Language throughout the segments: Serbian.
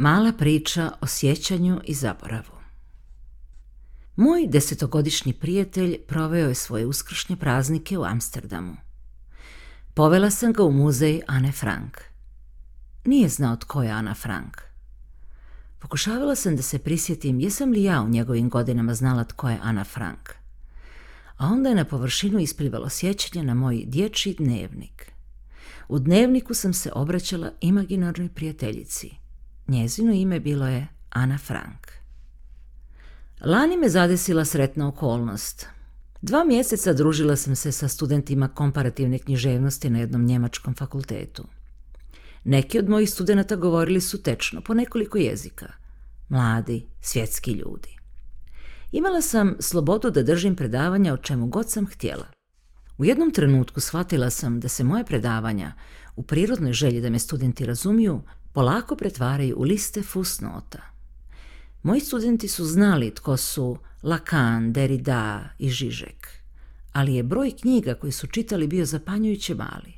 Mala priča o sjećanju i zaboravu. Moj desetogodišnji prijatelj proveo je svoje uskršnje praznike u Amsterdamu. Povela sam ga u muzej Anne Frank. Nije znao tko je Ana Frank. Pokušavala sam da se prisjetim jesam li ja u njegovim godinama znala tko je Ana Frank. A onda je na površinu isplivalo sjećanje na moj dječji dnevnik. U dnevniku sam se obraćala imaginarnoj prijateljici – Njezino ime bilo je Ana Frank. Lani me zadesila sretna okolnost. Dva mjeseca družila sam se sa studentima komparativne književnosti na jednom njemačkom fakultetu. Neki od mojih studenta govorili su tečno po nekoliko jezika. Mladi, svjetski ljudi. Imala sam slobodu da držim predavanja o čemu god sam htjela. U jednom trenutku shvatila sam da se moje predavanja, u prirodnoj želji da me studenti razumiju, polako pretvaraju u liste fusnota. Moji studenti su znali tko su Lacan, Derrida i Žižek, ali je broj knjiga koji su čitali bio zapanjujuće mali.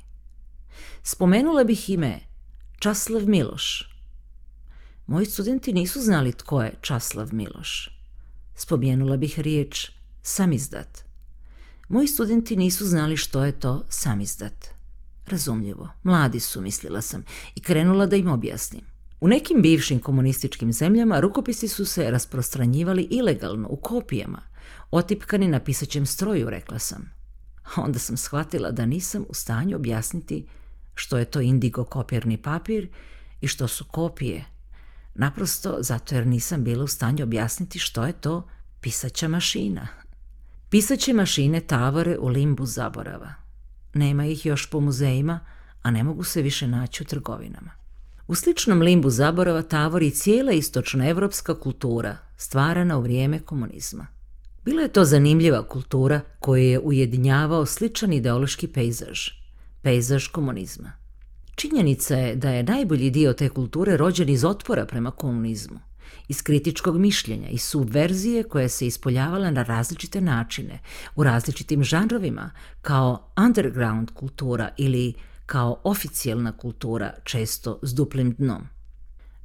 Spomenula bih ime Časlav Miloš. Moji studenti nisu znali tko je Časlav Miloš. Spomenula bih riječ samizdat. Moji studenti nisu znali što je to samizdat. Razumljivo, mladi su, mislila sam, i krenula da im objasnim. U nekim bivšim komunističkim zemljama rukopisi su se rasprostranjivali ilegalno, u kopijama, otipkani na pisaćem stroju, rekla sam. Onda sam shvatila da nisam u stanju objasniti što je to indigo kopirni papir i što su kopije. Naprosto zato jer nisam bila u stanju objasniti što je to pisaća mašina. Pisaće mašine tavore u limbu zaborava. Nema ih još po muzejima, a ne mogu se više naći u trgovinama. U sličnom limbu zaborava tavori cijela istočnoevropska kultura, stvarana u vrijeme komunizma. Bila je to zanimljiva kultura koja je ujedinjavao sličan ideološki pejzaž, pejzaž komunizma. Činjenica je da je najbolji dio te kulture rođen iz otpora prema komunizmu iz kritičkog mišljenja, i subverzije koja se ispoljavala na različite načine, u različitim žanrovima, kao underground kultura ili kao oficijelna kultura, često s duplim dnom.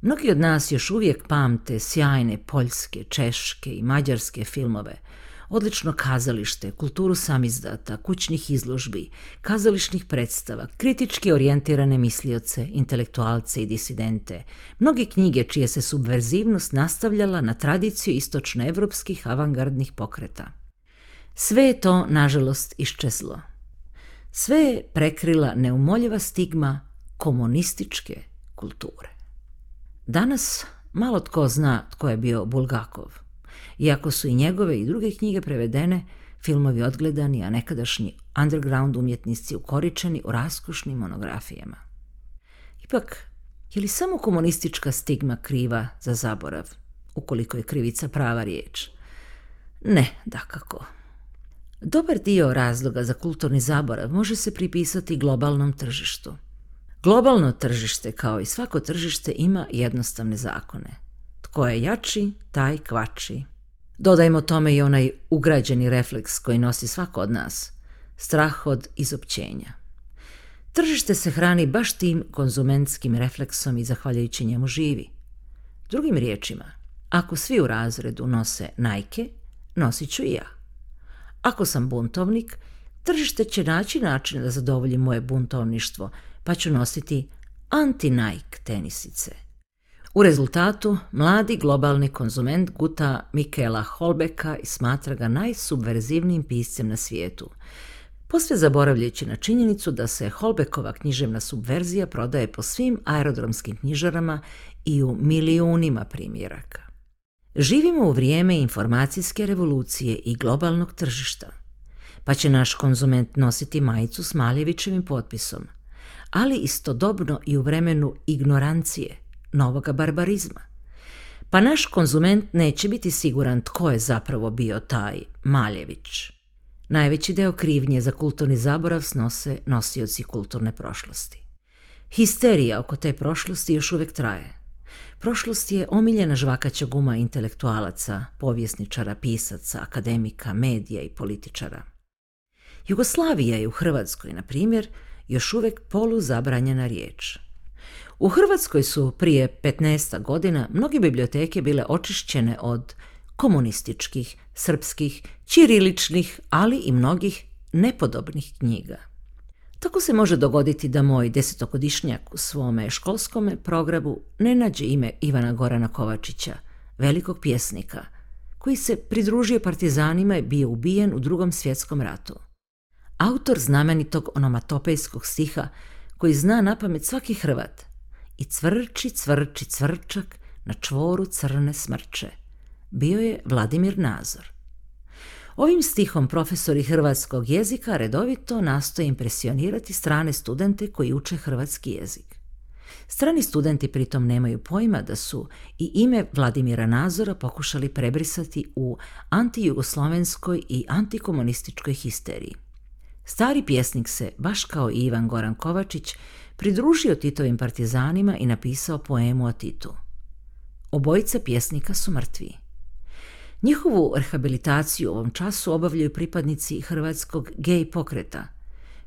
Mnogi od nas još uvijek pamte sjajne poljske, češke i mađarske filmove, odlično kazalište, kulturu samizdata, kućnih izložbi, kazališnih predstava, kritički orijentirane mislioce, intelektualce i disidente, mnoge knjige čije se subverzivnost nastavljala na tradiciju istočnoevropskih avangardnih pokreta. Sve je to, nažalost, iščezlo. Sve je prekrila neumoljiva stigma komunističke kulture. Danas malo tko zna tko je bio Bulgakov – iako su i njegove i druge knjige prevedene, filmovi odgledani, a nekadašnji underground umjetnici ukoričeni u raskušnim monografijama. Ipak, je li samo komunistička stigma kriva za zaborav, ukoliko je krivica prava riječ? Ne, dakako. Dobar dio razloga za kulturni zaborav može se pripisati globalnom tržištu. Globalno tržište, kao i svako tržište, ima jednostavne zakone. Tko je jači, taj kvači. Dodajmo tome i onaj ugrađeni refleks koji nosi svako od nas, strah od izopćenja. Tržište se hrani baš tim konzumentskim refleksom i zahvaljujući njemu živi. Drugim riječima, ako svi u razredu nose najke, nosit ću i ja. Ako sam buntovnik, tržište će naći način da zadovolji moje buntovništvo, pa ću nositi anti-Nike tenisice – u rezultatu, mladi globalni konzument guta Mikela Holbeka i smatra ga najsubverzivnijim piscem na svijetu. Posve zaboravljajući na činjenicu da se Holbekova književna subverzija prodaje po svim aerodromskim knjižarama i u milijunima primjeraka. Živimo u vrijeme informacijske revolucije i globalnog tržišta, pa će naš konzument nositi majicu s Maljevićevim potpisom, ali istodobno i u vremenu ignorancije – novoga barbarizma. Pa naš konzument neće biti siguran tko je zapravo bio taj Maljević. Najveći deo krivnje za kulturni zaborav snose nosioci kulturne prošlosti. Histerija oko te prošlosti još uvijek traje. Prošlost je omiljena žvakaća guma intelektualaca, povjesničara, pisaca, akademika, medija i političara. Jugoslavija je u Hrvatskoj, na primjer, još uvijek poluzabranjena riječ. U Hrvatskoj su prije 15 godina mnogi biblioteke bile očišćene od komunističkih, srpskih, čiriličnih, ali i mnogih nepodobnih knjiga. Tako se može dogoditi da moj desetogodišnjak u svome školskome programu ne nađe ime Ivana Gorana Kovačića, velikog pjesnika, koji se pridružio partizanima i bio ubijen u drugom svjetskom ratu. Autor znamenitog onomatopejskog stiha koji zna na pamet svaki Hrvat, i cvrči, cvrči, cvrčak na čvoru crne smrče. Bio je Vladimir Nazor. Ovim stihom profesori hrvatskog jezika redovito nastoje impresionirati strane studente koji uče hrvatski jezik. Strani studenti pritom nemaju pojma da su i ime Vladimira Nazora pokušali prebrisati u antijugoslovenskoj i antikomunističkoj histeriji. Stari pjesnik se, baš kao i Ivan Goran Kovačić, pridružio Titovim partizanima i napisao poemu o Titu. Obojica pjesnika su mrtvi. Njihovu rehabilitaciju u ovom času obavljaju pripadnici hrvatskog gej pokreta,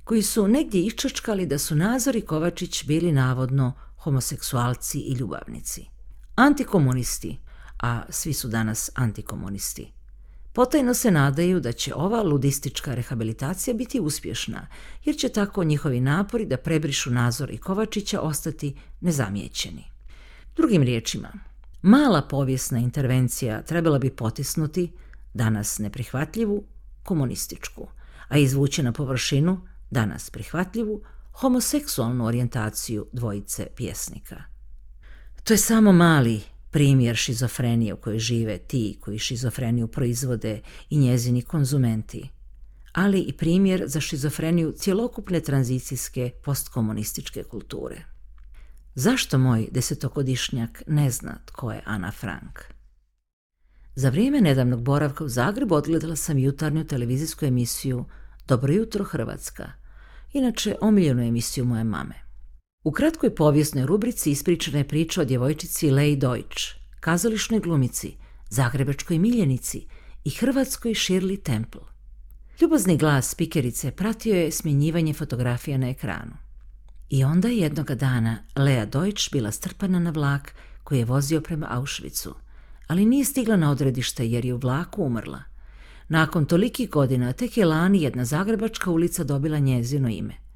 koji su negdje iščačkali da su Nazor i Kovačić bili navodno homoseksualci i ljubavnici. Antikomunisti, a svi su danas antikomunisti – Potajno se nadaju da će ova ludistička rehabilitacija biti uspješna, jer će tako njihovi napori da prebrišu Nazor i Kovačića ostati nezamijećeni. Drugim riječima, mala povijesna intervencija trebala bi potisnuti danas neprihvatljivu komunističku, a izvući na površinu danas prihvatljivu homoseksualnu orijentaciju dvojice pjesnika. To je samo mali primjer šizofrenije u kojoj žive ti koji šizofreniju proizvode i njezini konzumenti, ali i primjer za šizofreniju cjelokupne tranzicijske postkomunističke kulture. Zašto moj desetokodišnjak ne zna tko je Ana Frank? Za vrijeme nedavnog boravka u Zagrebu odgledala sam jutarnju televizijsku emisiju Dobro jutro Hrvatska, inače omiljenu emisiju moje mame. U kratkoj povijesnoj rubrici ispričana je priča o djevojčici Lej Deutsch, kazališnoj glumici, zagrebačkoj miljenici i hrvatskoj Shirley Temple. Ljubazni glas spikerice pratio je smjenjivanje fotografija na ekranu. I onda je jednoga dana Lea Deutsch bila strpana na vlak koji je vozio prema Auschwitzu, ali nije stigla na odredište jer je u vlaku umrla. Nakon tolikih godina tek je lani jedna zagrebačka ulica dobila njezino ime –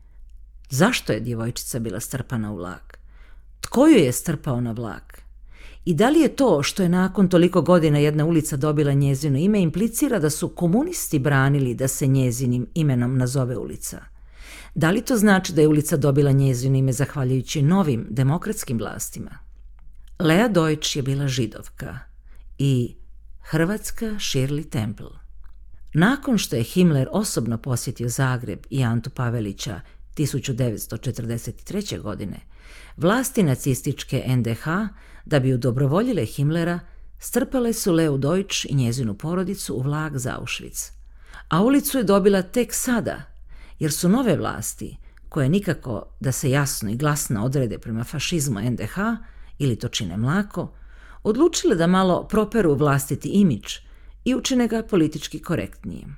Zašto je djevojčica bila strpana u vlak? Tko ju je strpao na vlak? I da li je to što je nakon toliko godina jedna ulica dobila njezino ime implicira da su komunisti branili da se njezinim imenom nazove ulica? Da li to znači da je ulica dobila njezino ime zahvaljujući novim demokratskim vlastima? Lea Deutsch je bila židovka i Hrvatska Shirley Temple. Nakon što je Himmler osobno posjetio Zagreb i Antu Pavelića 1943. godine vlasti nacističke NDH, da bi udobrovoljile Himmlera, strpale su Leu Deutsch i njezinu porodicu u vlak za Auschwitz. A ulicu je dobila tek sada, jer su nove vlasti, koje nikako da se jasno i glasno odrede prema fašizmu NDH ili to čine mlako, odlučile da malo properu vlastiti imidž i učine ga politički korektnijim.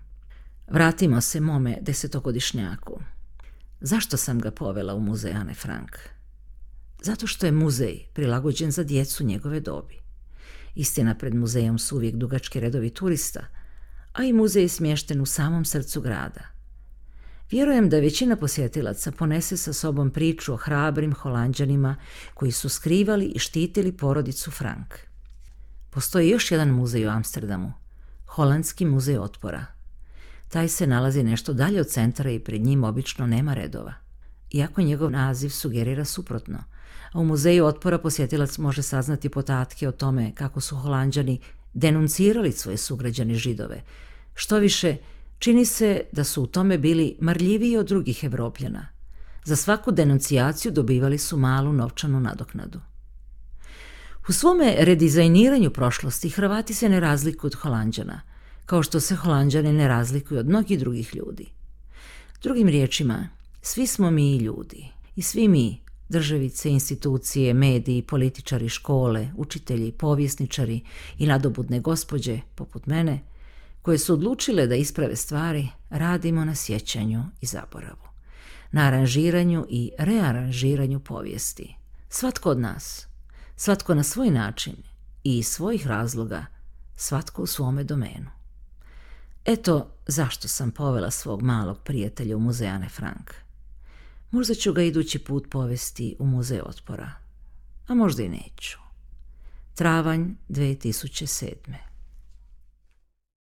Vratimo se mome desetogodišnjaku. Zašto sam ga povela u muzej Ane Frank? Zato što je muzej prilagođen za djecu njegove dobi. Istina, pred muzejom su uvijek dugački redovi turista, a i muzej je smješten u samom srcu grada. Vjerujem da većina posjetilaca ponese sa sobom priču o hrabrim holanđanima koji su skrivali i štitili porodicu Frank. Postoji još jedan muzej u Amsterdamu, Holandski muzej otpora – taj se nalazi nešto dalje od centra i pred njim obično nema redova. Iako njegov naziv sugerira suprotno, a u Muzeju otpora posjetilac može saznati podatke o tome kako su holanđani denuncirali svoje sugrađane židove. Što više, čini se da su u tome bili marljiviji od drugih evropljana. Za svaku denuncijaciju dobivali su malu novčanu nadoknadu. U svome redizajniranju prošlosti Hrvati se ne razlikuju od Holanđana – kao što se holanđani ne razlikuju od mnogih drugih ljudi. Drugim riječima, svi smo mi ljudi i svi mi, državice, institucije, mediji, političari, škole, učitelji, povjesničari i nadobudne gospođe, poput mene, koje su odlučile da isprave stvari, radimo na sjećanju i zaboravu, na aranžiranju i rearanžiranju povijesti. Svatko od nas, svatko na svoj način i iz svojih razloga, svatko u svome domenu. Eto zašto sam povela svog malog prijatelja u muzej Ane Frank. Možda ću ga idući put povesti u muzej otpora, a možda i neću. Travanj 2007.